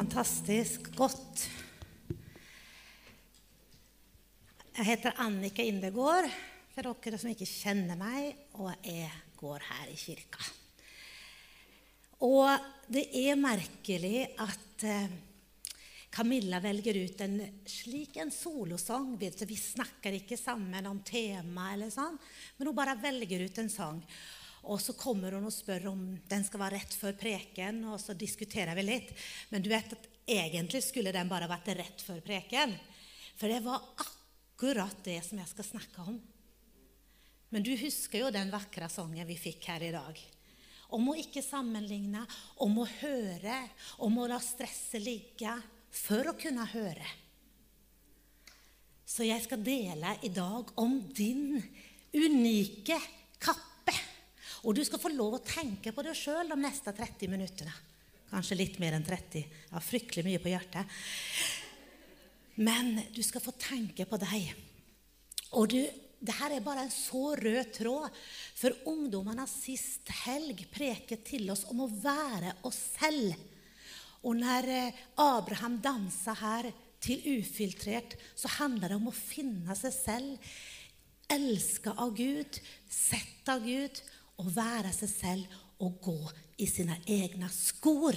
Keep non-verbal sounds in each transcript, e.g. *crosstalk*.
Fantastisk godt. Jeg heter Annika Indegård, for dere som ikke kjenner meg, og jeg går her i kirka. Og det er merkelig at eh, Camilla velger ut en slik en solosang. Vi snakker ikke sammen om tema, eller sånn, men hun bare velger ut en sang. Og så kommer hun og spør om den skal være rett før preken, og så diskuterer vi litt. Men du vet at egentlig skulle den bare vært rett før preken. For det var akkurat det som jeg skal snakke om. Men du husker jo den vakre sangen vi fikk her i dag. Om å ikke sammenligne, om å høre, om å la stresset ligge for å kunne høre. Så jeg skal dele i dag om din unike kappe. Og du skal få lov å tenke på det sjøl de neste 30 minuttene. Kanskje litt mer enn 30. Jeg har fryktelig mye på hjertet. Men du skal få tenke på deg. Og du, det her er bare en så rød tråd. For ungdommene sist helg preket til oss om å være oss selv. Og når eh, Abraham dansa her til ufiltrert, så handler det om å finne seg selv. Elske av Gud, sett av Gud, å være seg selv og gå i sine egne skor.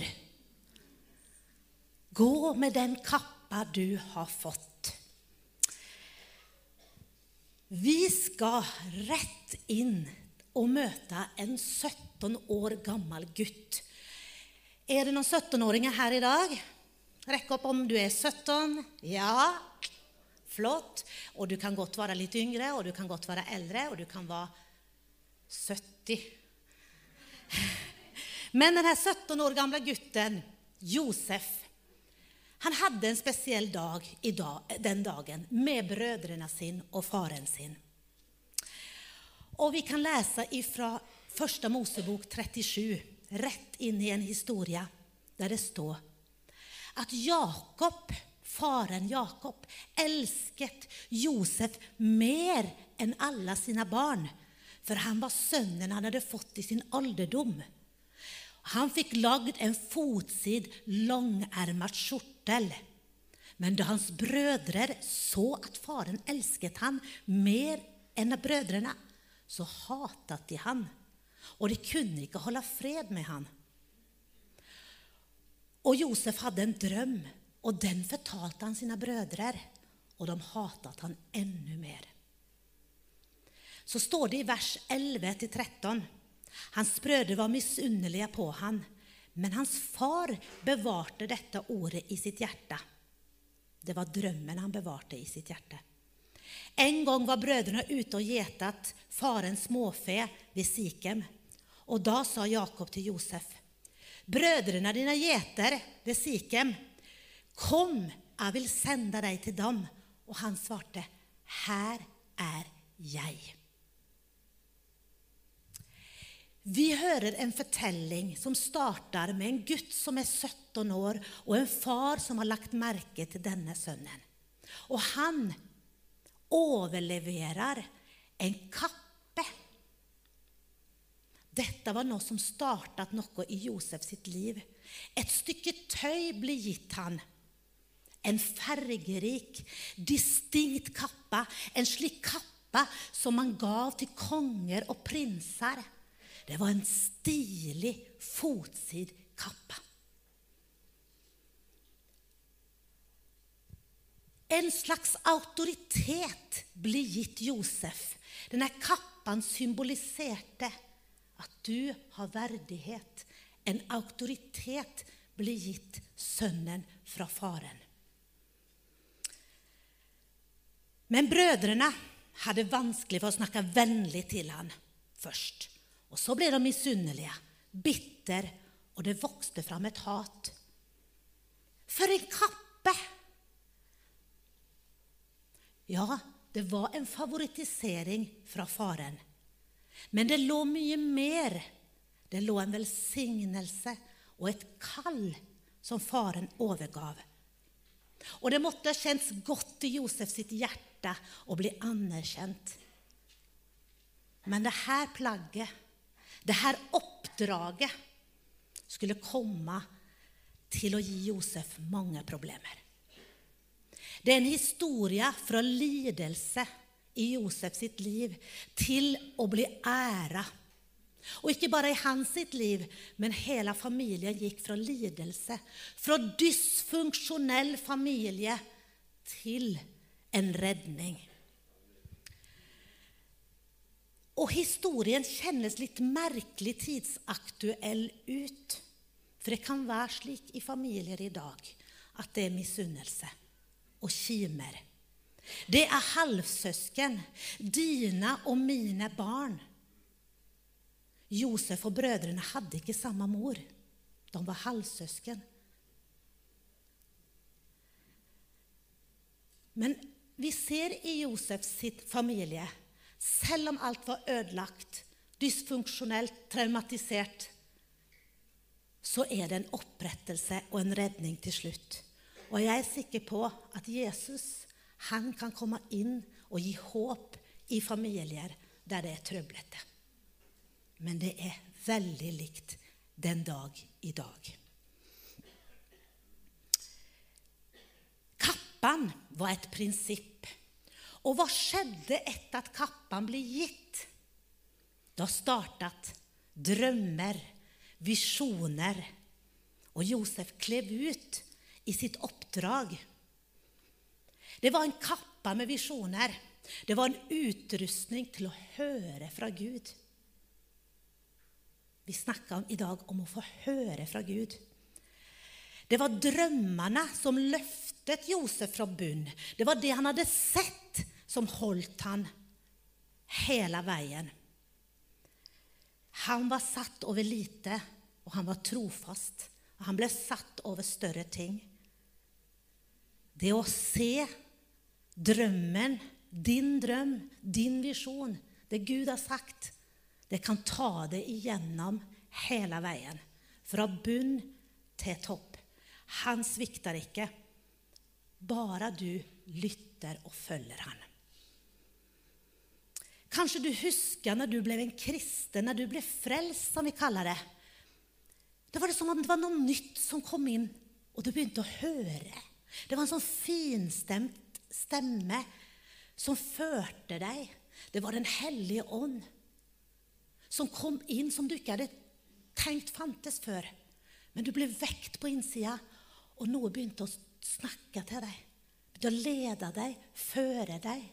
Gå med den kappa du har fått. Vi skal rett inn og møte en 17 år gammel gutt. Er det noen 17-åringer her i dag? Rekk opp om du er 17. Ja, flott. Og du kan godt være litt yngre, og du kan godt være eldre, og du kan være 70. Men denne 17 år gamle gutten, Josef, han hadde en spesiell dag, dag den dagen med brødrene sine og faren sin. Og vi kan lese fra Første Mosebok 37, rett inn i en historie der det står at Jakob, faren Jakob, elsket Josef mer enn alle sine barn for han var sønnen han hadde fått i sin alderdom. Han fikk lagd en fotsid, langermet skjortel. Men da hans brødre så at faren elsket han mer enn brødrene, så hatet de han, og de kunne ikke holde fred med han. Og Josef hadde en drøm, og den fortalte han sine brødre, og de hatet han enda mer så står det i vers 11-13 Hans brødre var misunnelige på han, men hans far bevarte dette ordet i sitt hjerte. Det var drømmen han bevarte i sitt hjerte. En gang var brødrene ute og gjetet farens småfe ved Sikhem. Og da sa Jakob til Josef, 'Brødrene dine gjeter ved Sikhem. Kom, jeg vil sende deg til dem.' Og han svarte, 'Her er jeg.' Vi hører en fortelling som starter med en gutt som er 17 år, og en far som har lagt merke til denne sønnen. Og han overleverer en kappe. Dette var noe som startet noe i Josef sitt liv. Et stykke tøy ble gitt han. En fargerik, distinkt kappe. En slik kappe som man gav til konger og prinser. Det var en stilig fotsid kappe. En slags autoritet ble gitt Josef. Denne kappen symboliserte at du har verdighet. En autoritet ble gitt sønnen fra faren. Men brødrene hadde vanskelig for å snakke vennlig til han først. Og så ble de misunnelige, bitter, og det vokste fram et hat. For en kappe! Ja, det var en favorittisering fra faren. Men det lå mye mer. Det lå en velsignelse og et kall som faren overgav. Og det måtte ha kjentes godt i Josef sitt hjerte å bli anerkjent. Men det her plagget det her oppdraget skulle komme til å gi Josef mange problemer. Det er en historie fra lidelse i Josef sitt liv til å bli æra. Og ikke bare i hans sitt liv, men hele familien gikk fra lidelse. Fra dysfunksjonell familie til en redning. Og historien kjennes litt merkelig tidsaktuell ut. For det kan være slik i familier i dag at det er misunnelse og kimer. Det er halvsøsken, dine og mine barn. Josef og brødrene hadde ikke samme mor. De var halvsøsken. Men vi ser i Josefs familie, selv om alt var ødelagt, dysfunksjonelt, traumatisert, så er det en opprettelse og en redning til slutt. Og jeg er sikker på at Jesus han kan komme inn og gi håp i familier der det er trøblete. Men det er veldig likt den dag i dag. Kappan var et prinsipp. Og hva skjedde etter at kappan ble gitt? Da startet drømmer, visjoner, og Josef klev ut i sitt oppdrag. Det var en kappe med visjoner. Det var en utrustning til å høre fra Gud. Vi snakker i dag om å få høre fra Gud. Det var drømmene som løftet Josef fra bunn. Det var det han hadde sett, som holdt han hele veien. Han var satt over lite, og han var trofast. Og han ble satt over større ting. Det å se drømmen, din drøm, din visjon, det Gud har sagt, det kan ta det igjennom hele veien. Fra bunn til topp. Han svikter ikke. Bare du lytter og følger han. Kanskje du husker når du ble en kristen, når du ble frelst, som vi kaller det. Da var det som om det var noe nytt som kom inn, og du begynte å høre. Det var en sånn finstemt stemme som førte deg. Det var Den hellige ånd som kom inn som du ikke hadde tenkt fantes før. Men du ble vekt på innsida, og noe begynte å snakke til deg. Begynte å lede deg, føre deg,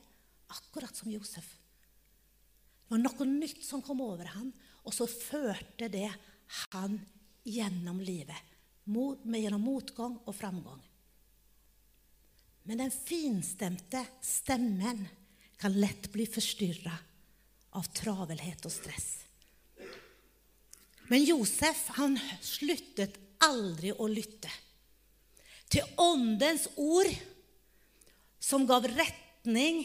akkurat som Josef. Det var noe nytt som kom over ham, og så førte det han gjennom livet. Gjennom motgang og framgang. Men den finstemte stemmen kan lett bli forstyrra av travelhet og stress. Men Josef han sluttet aldri å lytte til åndens ord, som gav retning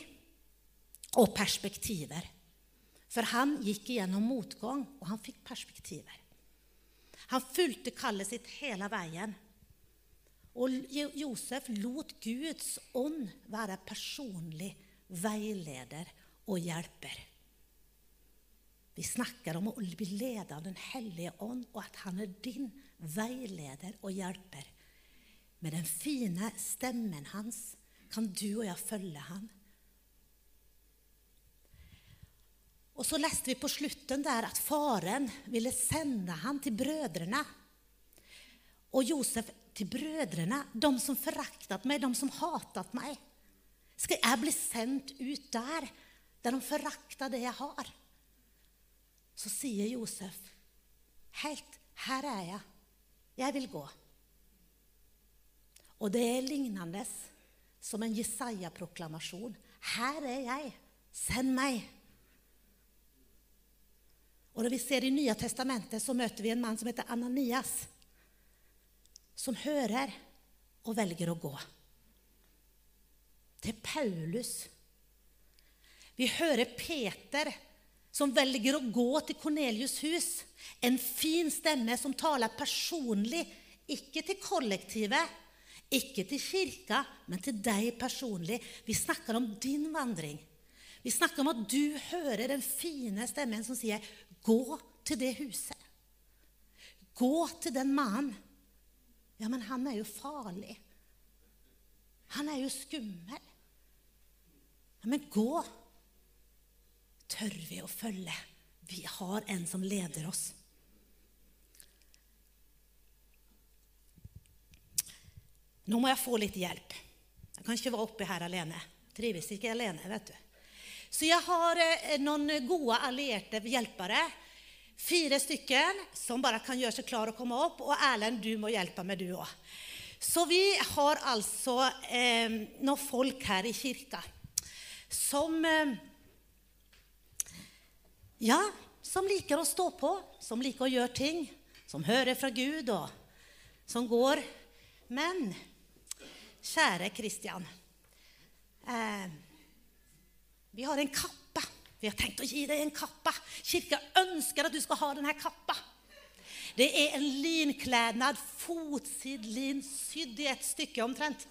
og perspektiver. For han gikk igjennom motgang, og han fikk perspektiver. Han fulgte kallet sitt hele veien. Og Josef lot Guds ånd være personlig veileder og hjelper. Vi snakker om å bli ledet av Den hellige ånd, og at han er din veileder og hjelper. Med den fine stemmen hans kan du og jeg følge han. Og så leste vi på slutten der at faren ville sende han til brødrene. Og Josef til brødrene, de som foraktet meg, de som hatet meg. Skal jeg bli sendt ut der, der de forakter det jeg har? Så sier Josef, helt, her er jeg. Jeg vil gå. Og det er lignende som en Jesaja-proklamasjon. Her er jeg, send meg. Og når vi ser I Nye testamentet så møter vi en mann som heter Ananias, som hører og velger å gå. Det er Paulus. Vi hører Peter som velger å gå til Kornelius' hus. En fin stemme som taler personlig, ikke til kollektivet, ikke til kirka, men til deg personlig. Vi snakker om din vandring. Vi snakker om at du hører den fine stemmen som sier Gå til det huset. Gå til den mannen. Ja, men han er jo farlig. Han er jo skummel. Ja, men gå. Tør vi å følge? Vi har en som leder oss. Nå må jeg få litt hjelp. Jeg kan ikke være oppe her alene. Trives ikke alene, vet du. Så jeg har eh, noen gode allierte hjelpere. Fire stykker som bare kan gjøre seg klar å komme opp. Og Erlend, du må hjelpe meg, du òg. Så vi har altså eh, noen folk her i kirka som eh, Ja, som liker å stå på, som liker å gjøre ting, som hører fra Gud, og som går. Men kjære Kristian eh, Vi har en kappe. Vi har tenkt å gi deg en kappe. Kirka ønsker at du skal ha denne kappa. Det er en linklednad, fotsid lin, sydd i et stykke omtrent.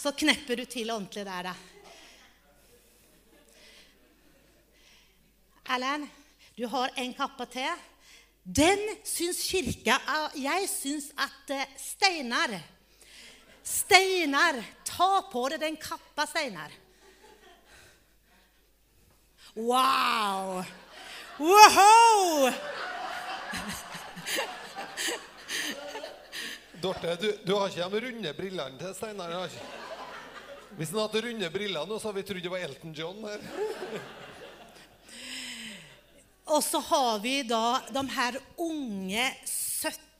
Så knepper du til ordentlig der, da. Erlend, du har en kappe til. Den syns kirka Jeg syns at eh, Steinar Steinar, ta på deg den kappa, Steinar. Wow! Wow! Dorte, du, du, har ikke de runde brillene til Steinar? Hvis han hadde runde briller nå, så hadde vi trodd det var Elton John her. Og så har vi da de her unge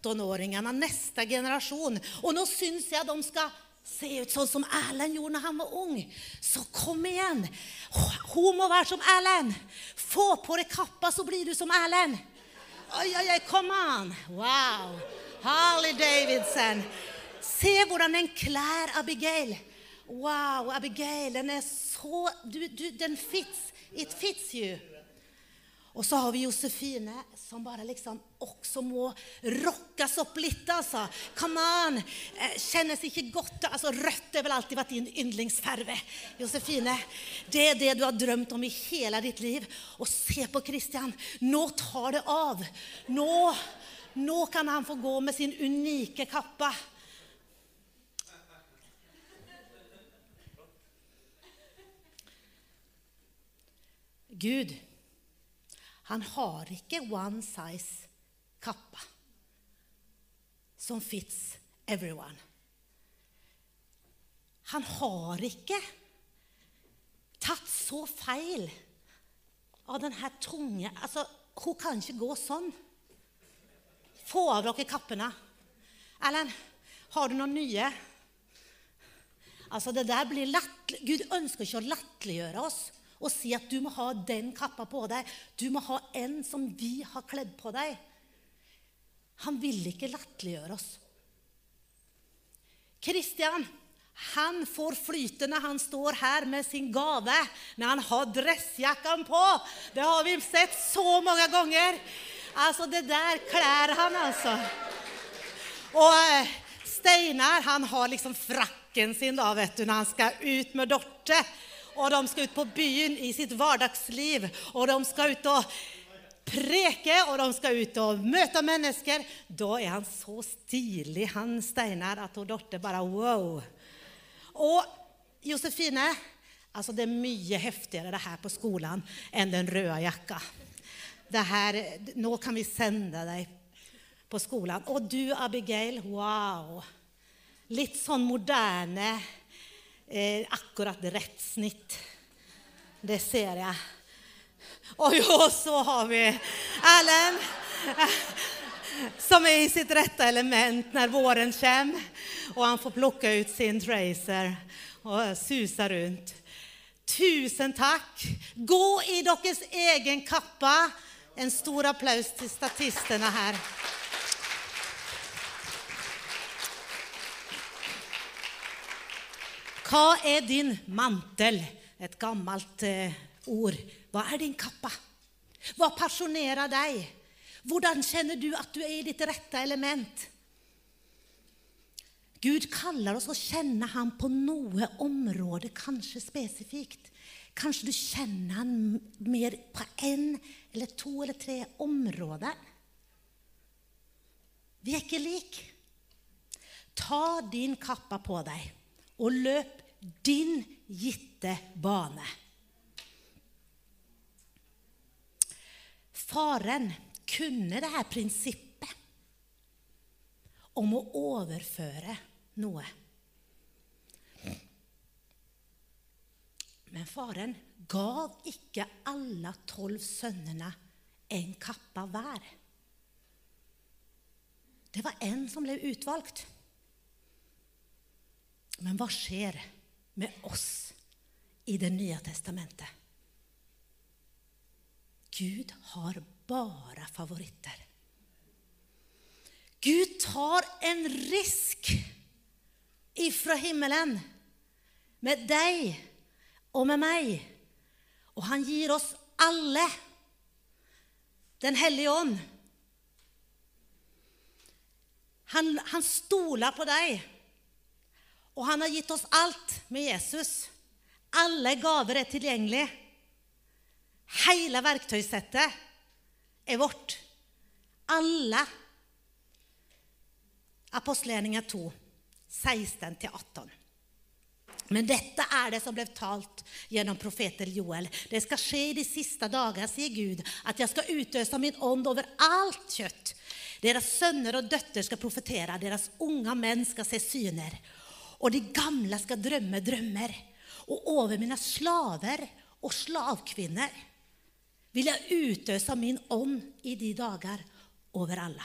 17-åringene, neste generasjon. Og nå syns jeg de skal se ut sånn som Erlend gjorde når han var ung. Så kom igjen! Hun må være som Erlend. Få på deg kappa, så blir du som Erlend. Oi, oi, oi, come on! Wow! Harley Davidson. Se hvordan den klær Abigail. Wow, Abigail, den er så du, du, Den fits. It fits you. Og så har vi Josefine, som bare liksom også må rockes opp litt. altså. Come on! Eh, kjennes ikke godt altså Rødt har vel alltid vært din yndlingsfarge. Josefine, det er det du har drømt om i hele ditt liv. Og se på Kristian. Nå tar det av. Nå, nå kan han få gå med sin unike kappe. Gud han har ikke one size kappa som fits everyone. Han har ikke tatt så feil av denne tunge altså, Hun kan ikke gå sånn. Få av dere kappene. Erlend, har du noen nye? Altså, det der blir latterlig. Gud ønsker ikke å latterliggjøre oss og si at du må ha den kappa på deg. Du må ha en som vi har kledd på deg. Han ville ikke latterliggjøre oss. Kristian han får flyte når han står her med sin gave, når han har dressjakken på. Det har vi sett så mange ganger. Altså, det der klær han, altså. Og eh, Steinar han har liksom frakken sin da, vet du, når han skal ut med Dorte og de skal ut på byen i sitt hverdagsliv. Og de skal ut og preke, og de skal ut og møte mennesker. Da er han så stilig, han Steinar, at hun Dorte bare wow. Og Josefine, altså det er mye heftigere det her på skolen enn den røde jakka. Det her, nå kan vi sende deg på skolen. Og du, Abigail, wow. Litt sånn moderne eh, akkurat rett snitt. Det ser jeg. Og jo, så har vi Erlend, som er i sitt rette element når våren kommer, og han får plukke ut sin tracer og suse rundt. Tusen takk. Gå i deres egen kappe. En stor applaus til statistene her. Hva er din mantel? Et gammelt eh, ord. Hva er din kappa? Hva pasjonerer deg? Hvordan kjenner du at du er i ditt rette element? Gud kaller oss å kjenne ham på noe område, kanskje spesifikt. Kanskje du kjenner ham mer på én eller to eller tre områder. Vi er ikke like. Ta din kappa på deg og løp din gitte bane. Faren kunne det her prinsippet om å overføre noe. Men faren gav ikke alle tolv sønnene en kappa hver. Det var en som ble utvalgt. Men hva skjer med oss i Det nye testamentet? Gud har bare favoritter. Gud tar en risk ifra himmelen med deg og med meg. Og han gir oss alle Den hellige ånd. Han, han stoler på deg. Og han har gitt oss alt med Jesus. Alle gaver er tilgjengelig. Hele verktøysettet er vårt. Alle. Apostelgjerninger 2, 16-18. Men dette er det som ble talt gjennom profeten Joel. Det skal skje i de siste dager, sier Gud, at jeg skal utøse min ånd over alt kjøtt. Deres sønner og døtre skal profetere, deres unge menn skal se syner. Og de gamle skal drømme drømmer. Og over mine slaver og slavkvinner vil jeg utøse min ånd i de dager over alle.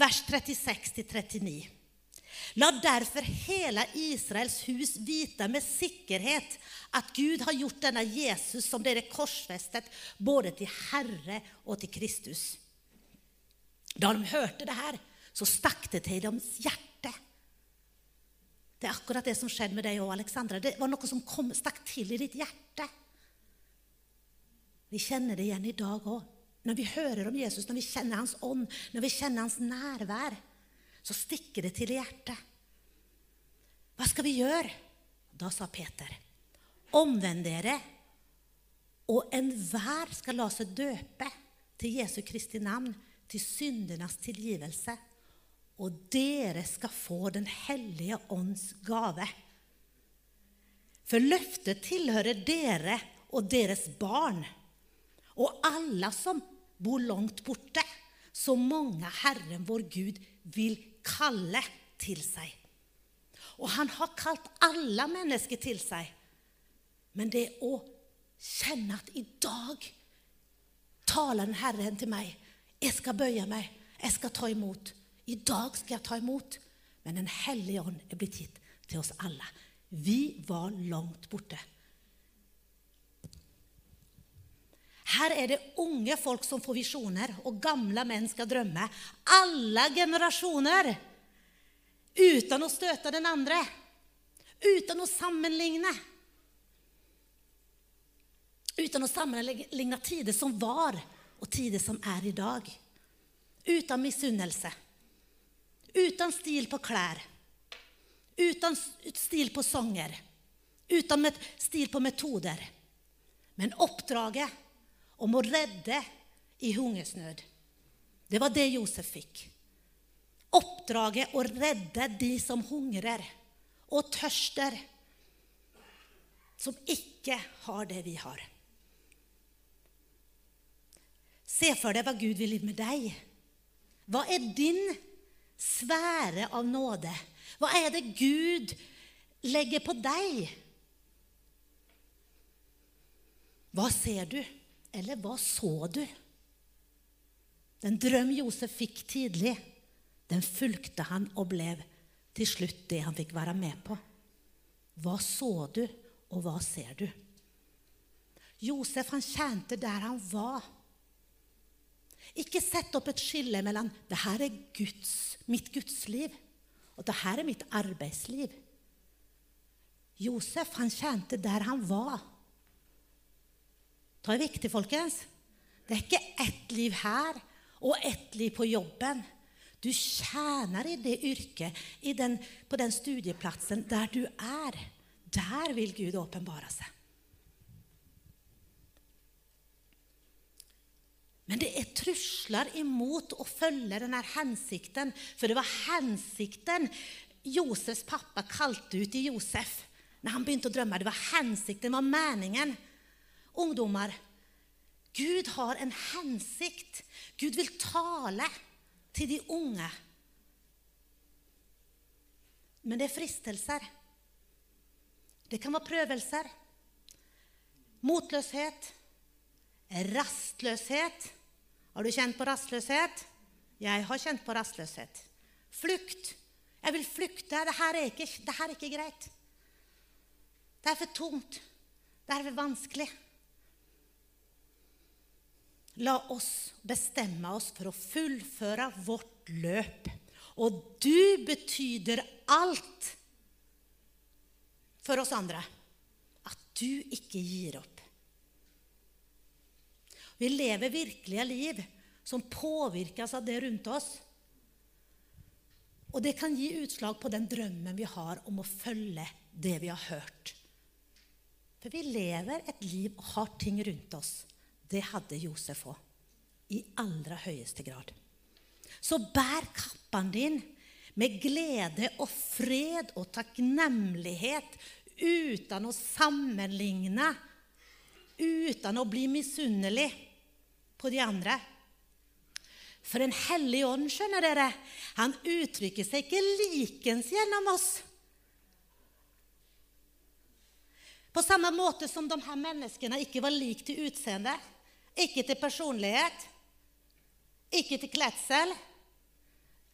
Vers 36-39. La derfor hele Israels hus vite med sikkerhet at Gud har gjort denne Jesus som dere korsfestet, både til Herre og til Kristus. Da de hørte det her, så stakk det til deres hjerte. Det er akkurat det som skjedde med deg òg, Alexandra. Det var noe som kom, stakk til i ditt hjerte. Vi kjenner det igjen i dag òg. Når vi hører om Jesus, når vi kjenner hans ånd, når vi kjenner hans nærvær, så stikker det til i hjertet. Hva skal vi gjøre? Da sa Peter, omvend dere, og enhver skal la seg døpe til Jesu Kristi navn, til syndenes tilgivelse, og dere skal få Den hellige ånds gave. For løftet tilhører dere og deres barn, og alle som bor langt borte, så mange Herren vår Gud vil kalle til seg. Og han har kalt alle mennesker til seg. Men det å kjenne at i dag taler Herren til meg. Jeg skal bøye meg. Jeg skal ta imot. I dag skal jeg ta imot. Men Den hellige ånd er blitt gitt til oss alle. Vi var langt borte. Her er det unge folk som får visjoner, og gamle menn skal drømme. Alle generasjoner. Uten å støte den andre. Uten å sammenligne. Uten å sammenligne tider som var, og tider som er i dag. Uten misunnelse. Uten stil på klær. Uten stil på sanger. Uten stil på metoder. Men oppdraget om å redde i hungersnød. Det var det Josef fikk. Oppdraget å redde de som hungrer og tørster, som ikke har det vi har. Se for deg hva Gud vil med deg. Hva er din sfære av nåde? Hva er det Gud legger på deg? Hva ser du? Eller hva så du? Den drøm Josef fikk tidlig, den fulgte han og ble til slutt det han fikk være med på. Hva så du, og hva ser du? Josef han tjente der han var. Ikke sett opp et skille mellom det her er Guds, mitt gudsliv og det her er mitt arbeidsliv. Josef han tjente der han var. Det er viktig, folkens. Det er ikke ett liv her og ett liv på jobben. Du tjener i det yrket, i den, på den studieplassen der du er. Der vil Gud åpenbare seg. Men det er trusler imot å følge denne hensikten, for det var hensikten Josefs pappa kalte ut i Josef når han begynte å drømme. Det var hensikten, det var meningen. Ungdommer, Gud har en hensikt. Gud vil tale til de unge. Men det er fristelser. Det kan være prøvelser. Motløshet. Rastløshet. Har du kjent på rastløshet? Jeg har kjent på rastløshet. Flukt. Jeg vil flykte. Dette er ikke, dette er ikke greit. Det er for tungt. Det er for vanskelig. La oss bestemme oss for å fullføre vårt løp. Og du betyder alt for oss andre. At du ikke gir opp. Vi lever virkelige liv som påvirkes av det rundt oss. Og det kan gi utslag på den drømmen vi har om å følge det vi har hørt. For vi lever et liv og har ting rundt oss. Det hadde Josef òg. I aller høyeste grad. Så bær kappen din med glede og fred og takknemlighet uten å sammenligne, uten å bli misunnelig på de andre. For en hellig ånd, skjønner dere, han uttrykker seg ikke likens gjennom oss. På samme måte som de her menneskene ikke var lik til utseende, ikke til personlighet, ikke til kledsel.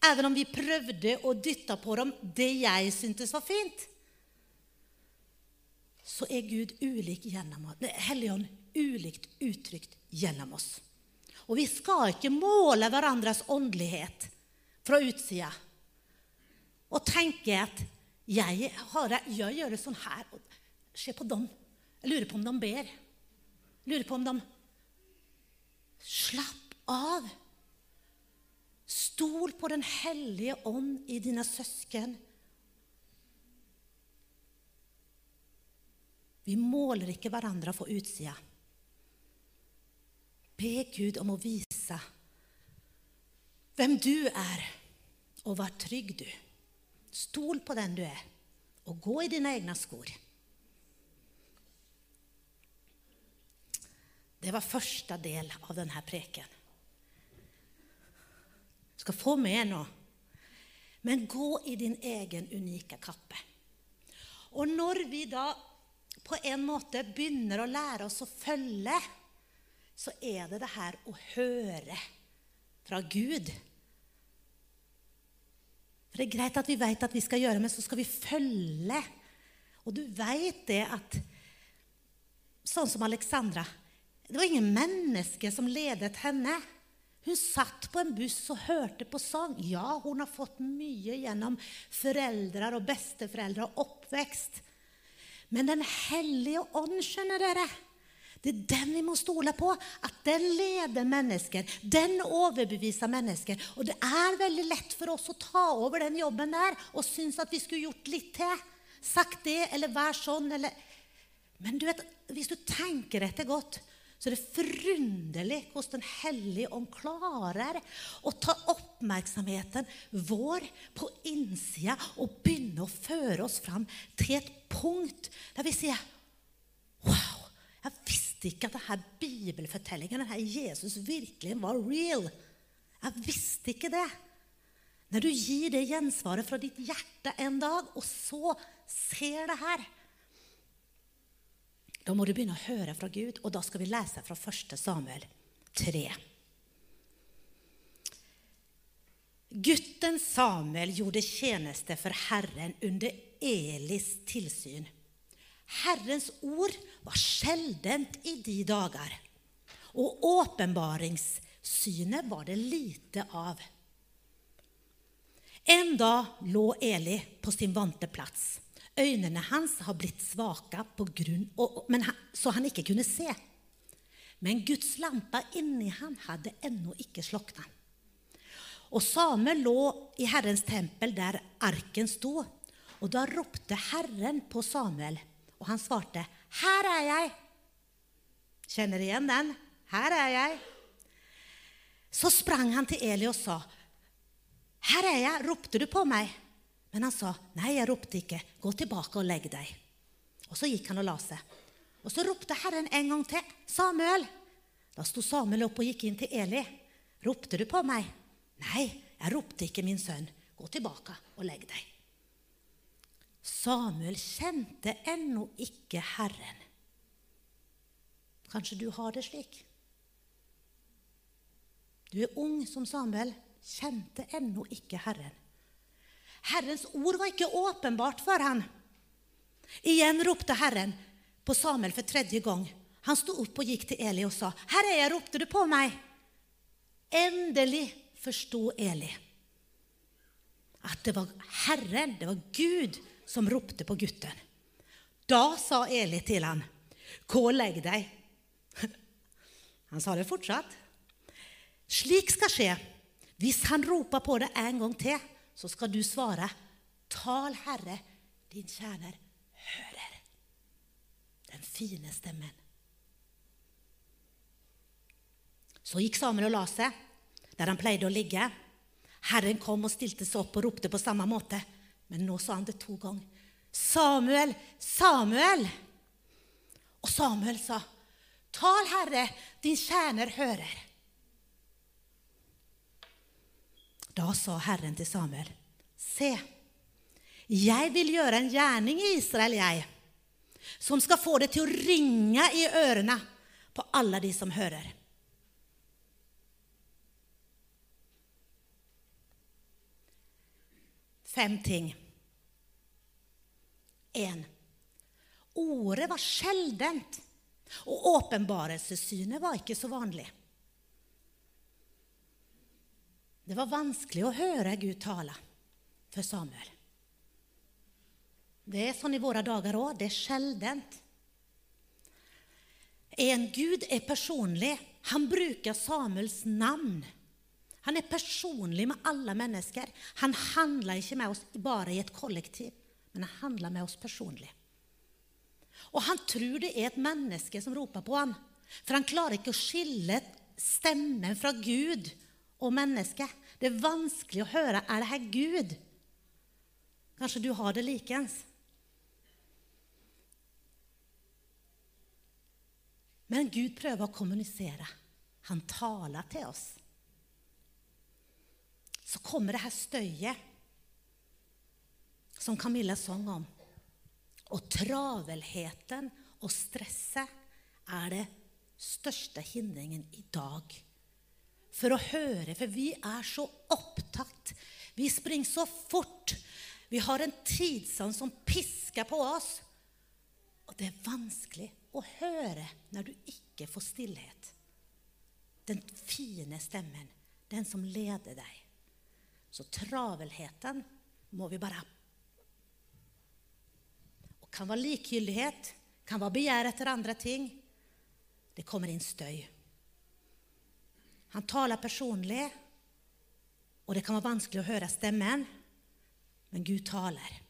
Even om vi prøvde å dytte på dem det jeg syntes var fint, så er Gud ulik gjennom oss. Helligånd ulikt uttrykt gjennom oss. Og vi skal ikke måle hverandres åndelighet fra utsida og tenke at jeg, har, jeg gjør det sånn her. Se på dem. Jeg lurer på om de ber. Jeg lurer på om de Slapp av. Stol på Den hellige ånd i dine søsken. Vi måler ikke hverandre fra utsida. Be Gud om å vise hvem du er, og vær trygg, du. Stol på den du er, og gå i dine egne skor. Det var første del av denne preken. Du skal få med nå. Men gå i din egen unike kappe. Og når vi da på en måte begynner å lære oss å følge så er det det her å høre fra Gud. For Det er greit at vi vet at vi skal gjøre, men så skal vi følge. Og du vet det at Sånn som Alexandra. Det var ingen menneske som ledet henne. Hun satt på en buss og hørte på sang. Ja, hun har fått mye gjennom foreldre og besteforeldre og oppvekst. Men Den hellige ånd, skjønner dere, det er den vi må stole på. At den leder mennesker. Den overbeviser mennesker. Og det er veldig lett for oss å ta over den jobben der og synes at vi skulle gjort litt til. Sagt det, eller vær sånn, eller Men du vet, hvis du tenker etter godt, så er det forunderlig hvordan Den hellige ånd klarer å ta oppmerksomheten vår på innsida og begynne å føre oss fram til et punkt der vi sier Wow! Jeg visste ikke at denne bibelfortellingen, denne Jesus, virkelig var real. Jeg visste ikke det. Når du gir det gjensvaret fra ditt hjerte en dag, og så ser det her Da må du begynne å høre fra Gud, og da skal vi lese fra 1. Samuel 3. Gutten Samuel gjorde tjeneste for Herren under Elis tilsyn. Herrens ord var sjeldent i de dager, og åpenbaringssynet var det lite av. En dag lå Eli på sin vante plass. Øynene hans har blitt svake grunn, men, så han ikke kunne se. Men Guds lampe inni han hadde ennå ikke slokna. Og Samuel lå i Herrens tempel der arken sto, og da ropte Herren på Samuel. Og han svarte, 'Her er jeg.' Kjenner igjen den? 'Her er jeg.' Så sprang han til Eli og sa, 'Her er jeg, ropte du på meg?' Men han sa, 'Nei, jeg ropte ikke. Gå tilbake og legg deg.' Og så gikk han og la seg. Og så ropte Herren en gang til, 'Samuel.' Da sto Samuel opp og gikk inn til Eli. 'Ropte du på meg?' 'Nei, jeg ropte ikke, min sønn. Gå tilbake og legg deg.' Samuel kjente ennå ikke Herren. Kanskje du har det slik? Du er ung som Samuel, kjente ennå ikke Herren. Herrens ord var ikke åpenbart for han. Igjen ropte Herren på Samuel for tredje gang. Han sto opp og gikk til Eli og sa, 'Her er jeg, ropte du på meg?' Endelig forsto Eli at det var Herren, det var Gud, som ropte på gutten. Da sa Eli til han, 'Gå legg deg.' *laughs* Han sa det fortsatt. Slik skal skje. Hvis han roper på deg en gang til, så skal du svare, 'Tal, Herre, din tjener hører.' Den fine stemmen. Så gikk Samuel og la seg, der han pleide å ligge. Herren kom og stilte seg opp og ropte på samme måte. Men nå sa han det to ganger. Samuel, Samuel! Og Samuel sa, Tal, Herre, din tjener hører. Da sa Herren til Samuel, Se, jeg vil gjøre en gjerning i Israel, jeg, som skal få det til å ringe i ørene på alle de som hører. Fem ting. En. Ordet var sjeldent, og åpenbarelsessynet var ikke så vanlig. Det var vanskelig å høre Gud tale for Samuel. Det er sånn i våre dager òg. Det er sjeldent. En Gud er personlig. Han bruker Samuels navn. Han er personlig med alle mennesker. Han handler ikke med oss bare i et kollektiv, men han handler med oss personlig. Og han tror det er et menneske som roper på ham, for han klarer ikke å skille stemmen fra Gud og menneske. Det er vanskelig å høre er det her Gud. Kanskje du har det likens. Men Gud prøver å kommunisere. Han taler til oss. Så kommer det her støyet som Camilla sang om. Og travelheten og stresset er det største hindringen i dag for å høre, for vi er så opptatt. Vi springer så fort. Vi har en tidsånd som pisker på oss. Og det er vanskelig å høre når du ikke får stillhet. Den fine stemmen, den som leder deg. Så travelheten må vi bare Og kan være likegyldighet, kan være begjær etter andre ting. Det kommer inn støy. Han taler personlig, og det kan være vanskelig å høre stemmen, men Gud taler.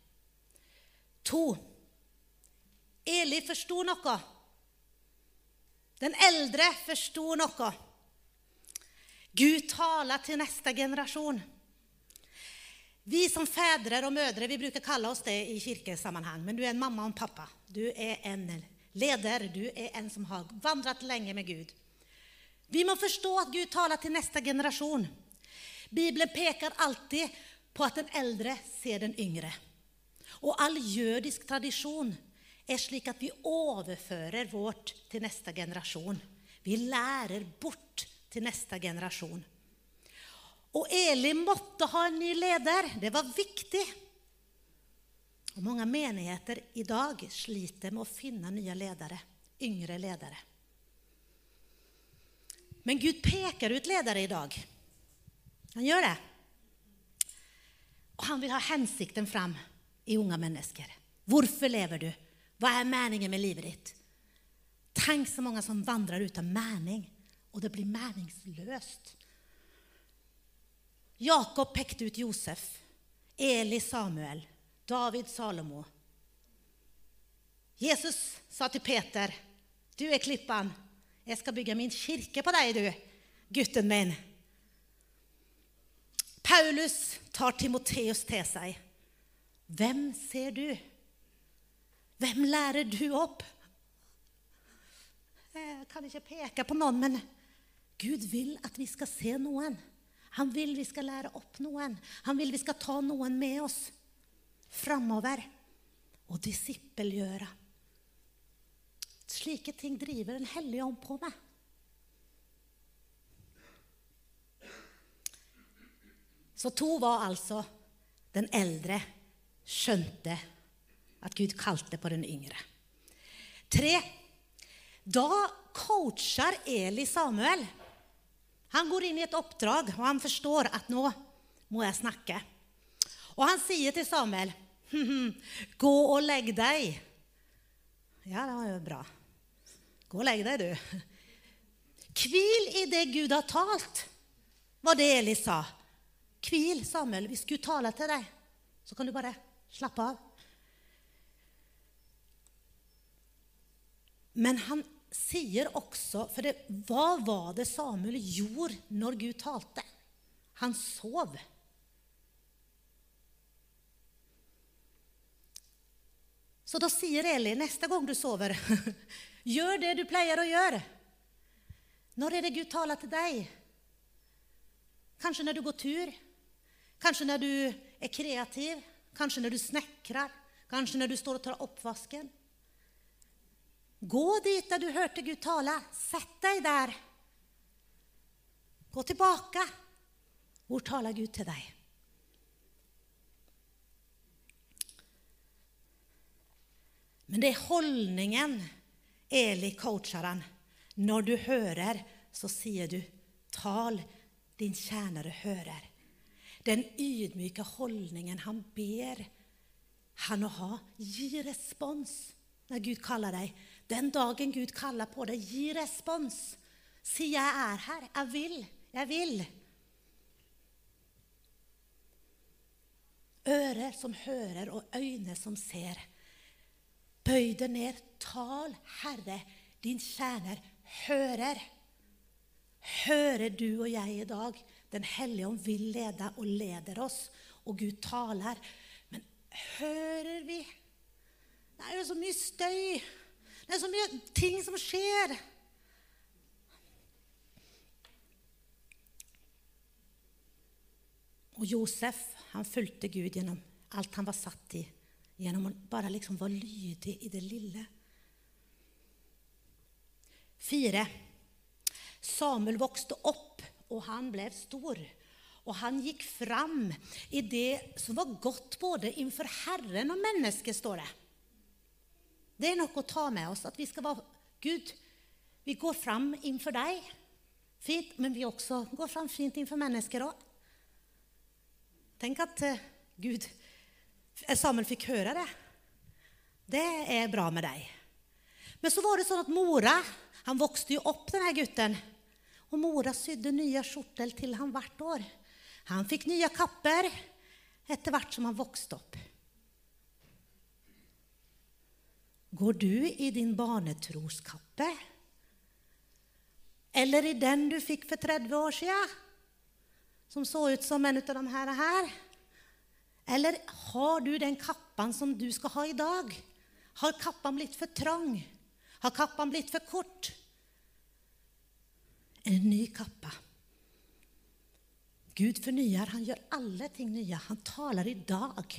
To. Eli forsto noe. Den eldre forsto noe. Gud taler til neste generasjon. Vi som fedre og mødre vi bruker kalle oss det i kirkesammenheng, men du er en mamma og en pappa. Du er en leder, du er en som har vandret lenge med Gud. Vi må forstå at Gud taler til neste generasjon. Bibelen peker alltid på at den eldre ser den yngre. Og all jødisk tradisjon er slik at vi overfører vårt til neste generasjon. Vi lærer bort til neste generasjon. Og Eli måtte ha en ny leder. Det var viktig. Og Mange menigheter i dag sliter med å finne nye ledere, yngre ledere. Men Gud peker ut ledere i dag. Han gjør det. Og han vil ha hensikten fram i unge mennesker. Hvorfor lever du? Hva er meningen med livet ditt? Tenk så mange som vandrer ut av mening, og det blir meningsløst. Jakob pekte ut Josef, Eli Samuel, David Salomo. Jesus sa til Peter, 'Du er klippan, jeg skal bygge min kirke på deg, du, gutten min. Paulus tar Timoteus til seg. Hvem ser du? Hvem lærer du opp? Jeg kan ikke peke på noen, men Gud vil at vi skal se noen. Han vil vi skal lære opp noen. Han vil vi skal ta noen med oss framover og disippelgjøre. Slike ting driver Den hellige ånd på med. Så to var altså den eldre skjønte at Gud kalte på den yngre. Tre. Da coacher Eli Samuel. Han går inn i et oppdrag, og han forstår at nå må jeg snakke. Og han sier til Samuel, gå og legg deg. Ja, det var jo bra. Gå og legg deg, du. Hvil i det Gud har talt, var det Eli sa. Hvil, Samuel. Hvis Gud taler til deg, så kan du bare slappe av. Men han sier også For det, hva var det Samuel gjorde når Gud talte? Han sov. Så da sier Eli neste gang du sover, *laughs* gjør det du pleier å gjøre. Når er det Gud taler til deg? Kanskje når du går tur? Kanskje når du er kreativ? Kanskje når du snekrer? Kanskje når du står og tar oppvasken? Gå dit der du hørte Gud tale. Sett deg der. Gå tilbake. Hvor taler Gud til deg? Men det er holdningen Eli coacher han. Når du hører, så sier du 'Tal, din tjenere hører'. Den ydmyke holdningen han ber han å ha. Gi respons når Gud kaller deg. Den dagen Gud kaller på deg, gi respons. Si 'Jeg er her. Jeg vil. Jeg vil'. Ører som hører, og øyne som ser. Bøy deg ned. Tal, Herre, din tjener hører. Hører du og jeg i dag? Den hellige ånd vil lede og leder oss, og Gud taler. Men hører vi? Det er jo så mye støy. Det er så mye ting som skjer. Og Josef han fulgte Gud gjennom alt han var satt i, gjennom å bare liksom være lydig i det lille. Fire. Samuel vokste opp, og han ble stor. Og han gikk fram i det som var godt både innenfor Herren og mennesket, står det. Det er noe å ta med oss at vi skal være Gud, vi går fram innenfor deg. Fint, men vi også går fram fint innenfor mennesker òg. Tenk at uh, Gud Samuel fikk høre det. Det er bra med deg. Men så var det sånn at mora Han vokste jo opp, denne gutten. Og mora sydde nye skjorter til han hvert år. Han fikk nye kapper etter hvert som han vokste opp. Går du i din barnetroskappe? Eller i den du fikk for 30 år siden, som så ut som en av de her? Eller har du den kappan som du skal ha i dag? Har kappan blitt for trang? Har kappan blitt for kort? En ny kappe. Gud fornyer, han gjør alle ting nye. Han taler i dag.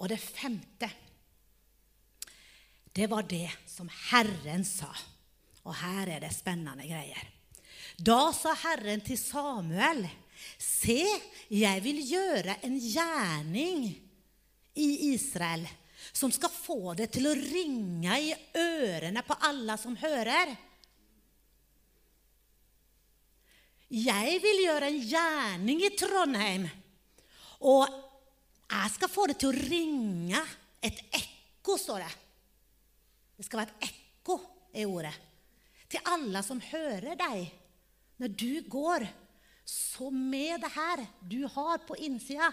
Og det femte, det var det som Herren sa. Og her er det spennende greier. Da sa Herren til Samuel, se, jeg vil gjøre en gjerning i Israel som skal få det til å ringe i ørene på alle som hører. Jeg vil gjøre en gjerning i Trondheim, og jeg skal få det til å ringe. Et ekko, står det. Det skal være et ekko, i ordet. Til alle som hører deg når du går. Så med det her du har på innsida,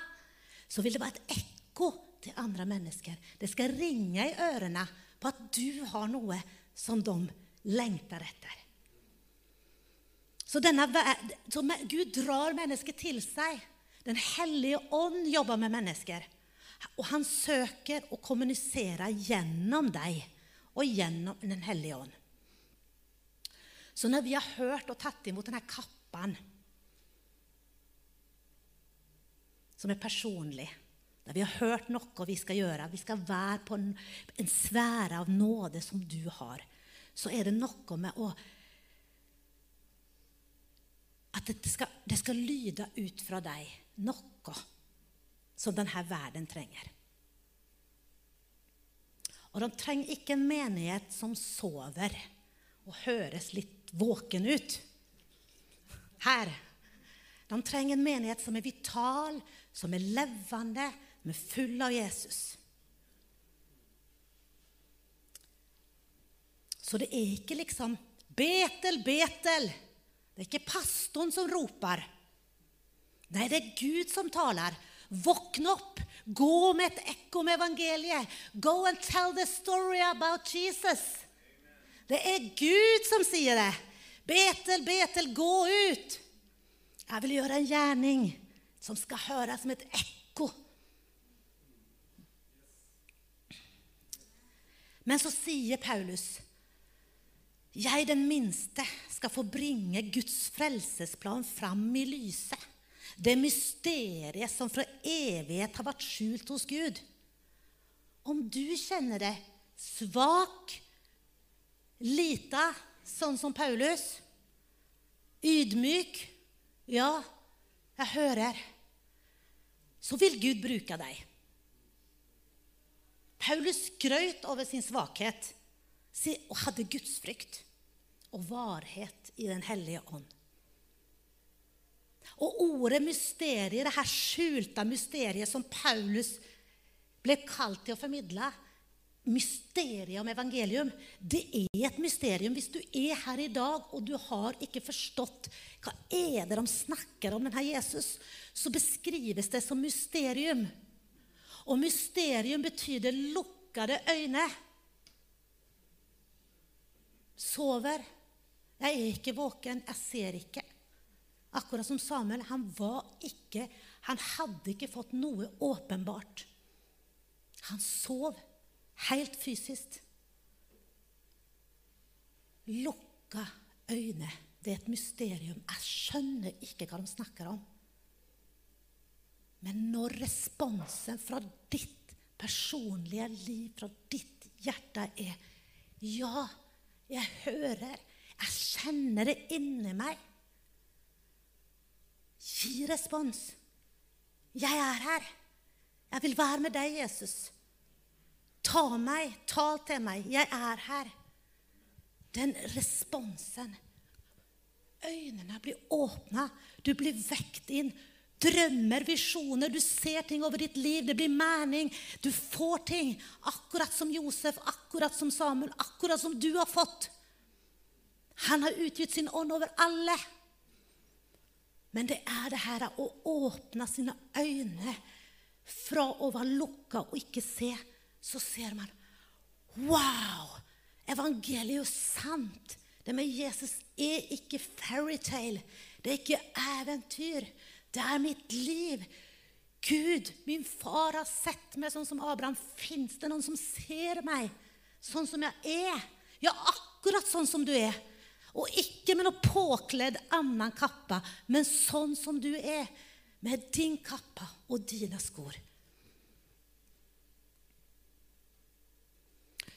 så vil det være et ekko til andre mennesker. Det skal ringe i ørene på at du har noe som de lengter etter. Så, denne, så Gud drar mennesket til seg. Den hellige ånd jobber med mennesker. Og han søker å kommunisere gjennom deg og gjennom Den hellige ånd. Så når vi har hørt og tatt imot denne kappen, som er personlig, når vi har hørt noe vi skal gjøre, vi skal være på en, en sfære av nåde som du har, så er det noe med å At det skal, det skal lyde ut fra deg noe som denne verden trenger. Og de trenger ikke en menighet som sover og høres litt våken ut. Her. De trenger en menighet som er vital, som er levende, som er full av Jesus. Så det er ikke liksom Betel, Betel. Det er ikke pastoren som roper. Nei, det er Gud som taler. Våkn opp! Gå med et ekko med evangeliet. Go and tell the story about Jesus. Det er Gud som sier det. Betel, Betel, gå ut! Jeg vil gjøre en gjerning som skal høres som et ekko. Men så sier Paulus jeg, den minste, skal få bringe Guds frelsesplan fram i lyset. Det mysteriet som fra evighet har vært skjult hos Gud. Om du kjenner det svak, lita, sånn som Paulus, ydmyk Ja, jeg hører. Så vil Gud bruke deg. Paulus skrøt over sin svakhet og hadde gudsfrykt og varhet i Den hellige ånd. Og ordet mysteriet, det her skjulte mysteriet som Paulus ble kalt til å formidle, mysteriet om evangelium, det er et mysterium. Hvis du er her i dag og du har ikke forstått hva er det de snakker om denne Jesus, så beskrives det som mysterium. Og mysterium betyr lukkede øyne. Sover. Jeg er ikke våken, jeg ser ikke. Akkurat som Samuel. Han var ikke Han hadde ikke fått noe åpenbart. Han sov helt fysisk. Lukka øyne. Det er et mysterium. Jeg skjønner ikke hva de snakker om. Men når responsen fra ditt personlige liv, fra ditt hjerte, er Ja, jeg hører, jeg kjenner det inni meg Gi respons. Jeg er her. Jeg vil være med deg, Jesus. Ta meg, tal til meg. Jeg er her. Den responsen. Øynene blir åpna, du blir vekt inn. Drømmer, visjoner, du ser ting over ditt liv. Det blir mening. Du får ting. Akkurat som Josef, akkurat som Samuel, akkurat som du har fått. Han har utgitt sin ånd over alle. Men det er det her å åpne sine øyne fra å være lukka og ikke se. Så ser man Wow! Evangeliet er sant. Det med Jesus er ikke fairytale. Det er ikke eventyr. Det er mitt liv. Gud, min far har sett meg sånn som Abraham. Fins det noen som ser meg sånn som jeg er? Ja, akkurat sånn som du er. Og ikke med noe påkledd annen kappe, men sånn som du er, med din kappe og dine skor.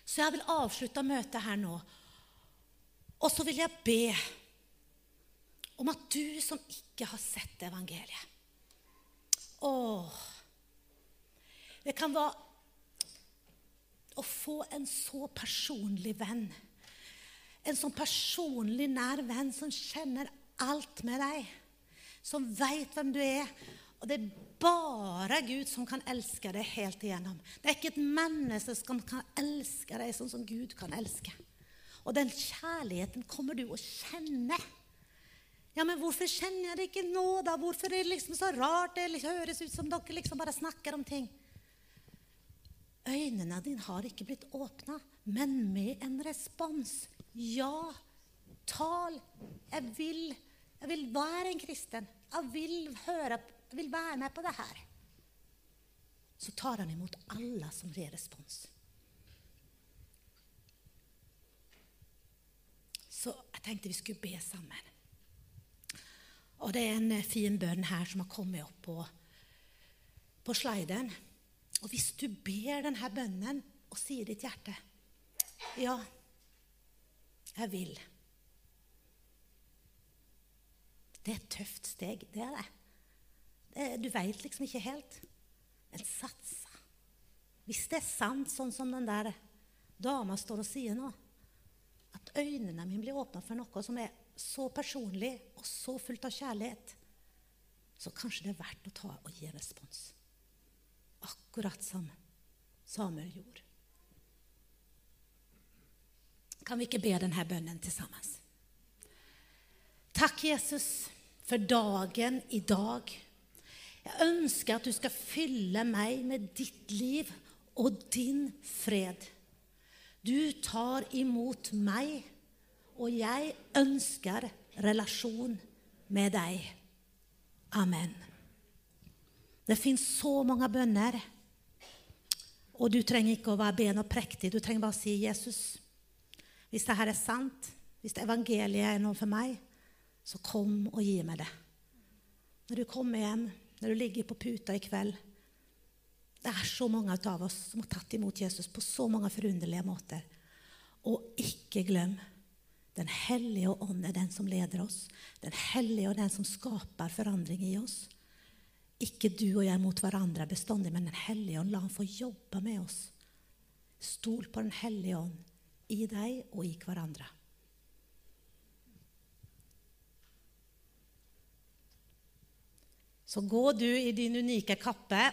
Så jeg vil avslutte møtet her nå. Og så vil jeg be om at du som ikke har sett evangeliet Åh, Det kan være å få en så personlig venn. En sånn personlig nær venn som kjenner alt med deg. Som veit hvem du er. Og det er bare Gud som kan elske deg helt igjennom. Det er ikke et menneske som kan elske deg sånn som Gud kan elske. Og den kjærligheten kommer du å kjenne. Ja, men hvorfor kjenner jeg det ikke nå, da? Hvorfor er det liksom så rart? Det høres ut som dere liksom bare snakker om ting. Øynene dine har ikke blitt åpna, men med en respons. Ja, tal. Jeg vil Jeg vil være en kristen. Jeg vil, høre, jeg vil være med på det her. Så tar han imot alle som gir respons. Så jeg tenkte vi skulle be sammen. Og det er en eh, fin bønn her som har kommet opp på, på sliden. Og hvis du ber denne bønnen og sier ditt hjerte Ja, jeg vil. Det er et tøft steg. Det er det. det du veit liksom ikke helt. Men satsa. Hvis det er sant, sånn som den der dama står og sier nå, at øynene mine blir åpna for noe som er så personlig og så fullt av kjærlighet, så kanskje det er verdt å ta og gi en respons. Akkurat som Samuel gjorde. Kan vi ikke be denne bønnen til sammen? Takk, Jesus, for dagen i dag. Jeg ønsker at du skal fylle meg med ditt liv og din fred. Du tar imot meg, og jeg ønsker relasjon med deg. Amen. Det fins så mange bønner, og du trenger ikke å være ben og prektig. Du trenger bare å si, 'Jesus, hvis dette er sant, hvis evangeliet er noe for meg, så kom og gi meg det.' Når du kommer hjem, når du ligger på puta i kveld Det er så mange av oss som har tatt imot Jesus på så mange forunderlige måter. Og ikke glem Den hellige ånd er den som leder oss. Den hellige er den som skaper forandring i oss. Ikke du og jeg mot hverandre bestandig, men Den hellige ånd, la han få jobbe med oss. Stol på Den hellige ånd i deg og i hverandre. Så gå du i din unike kappe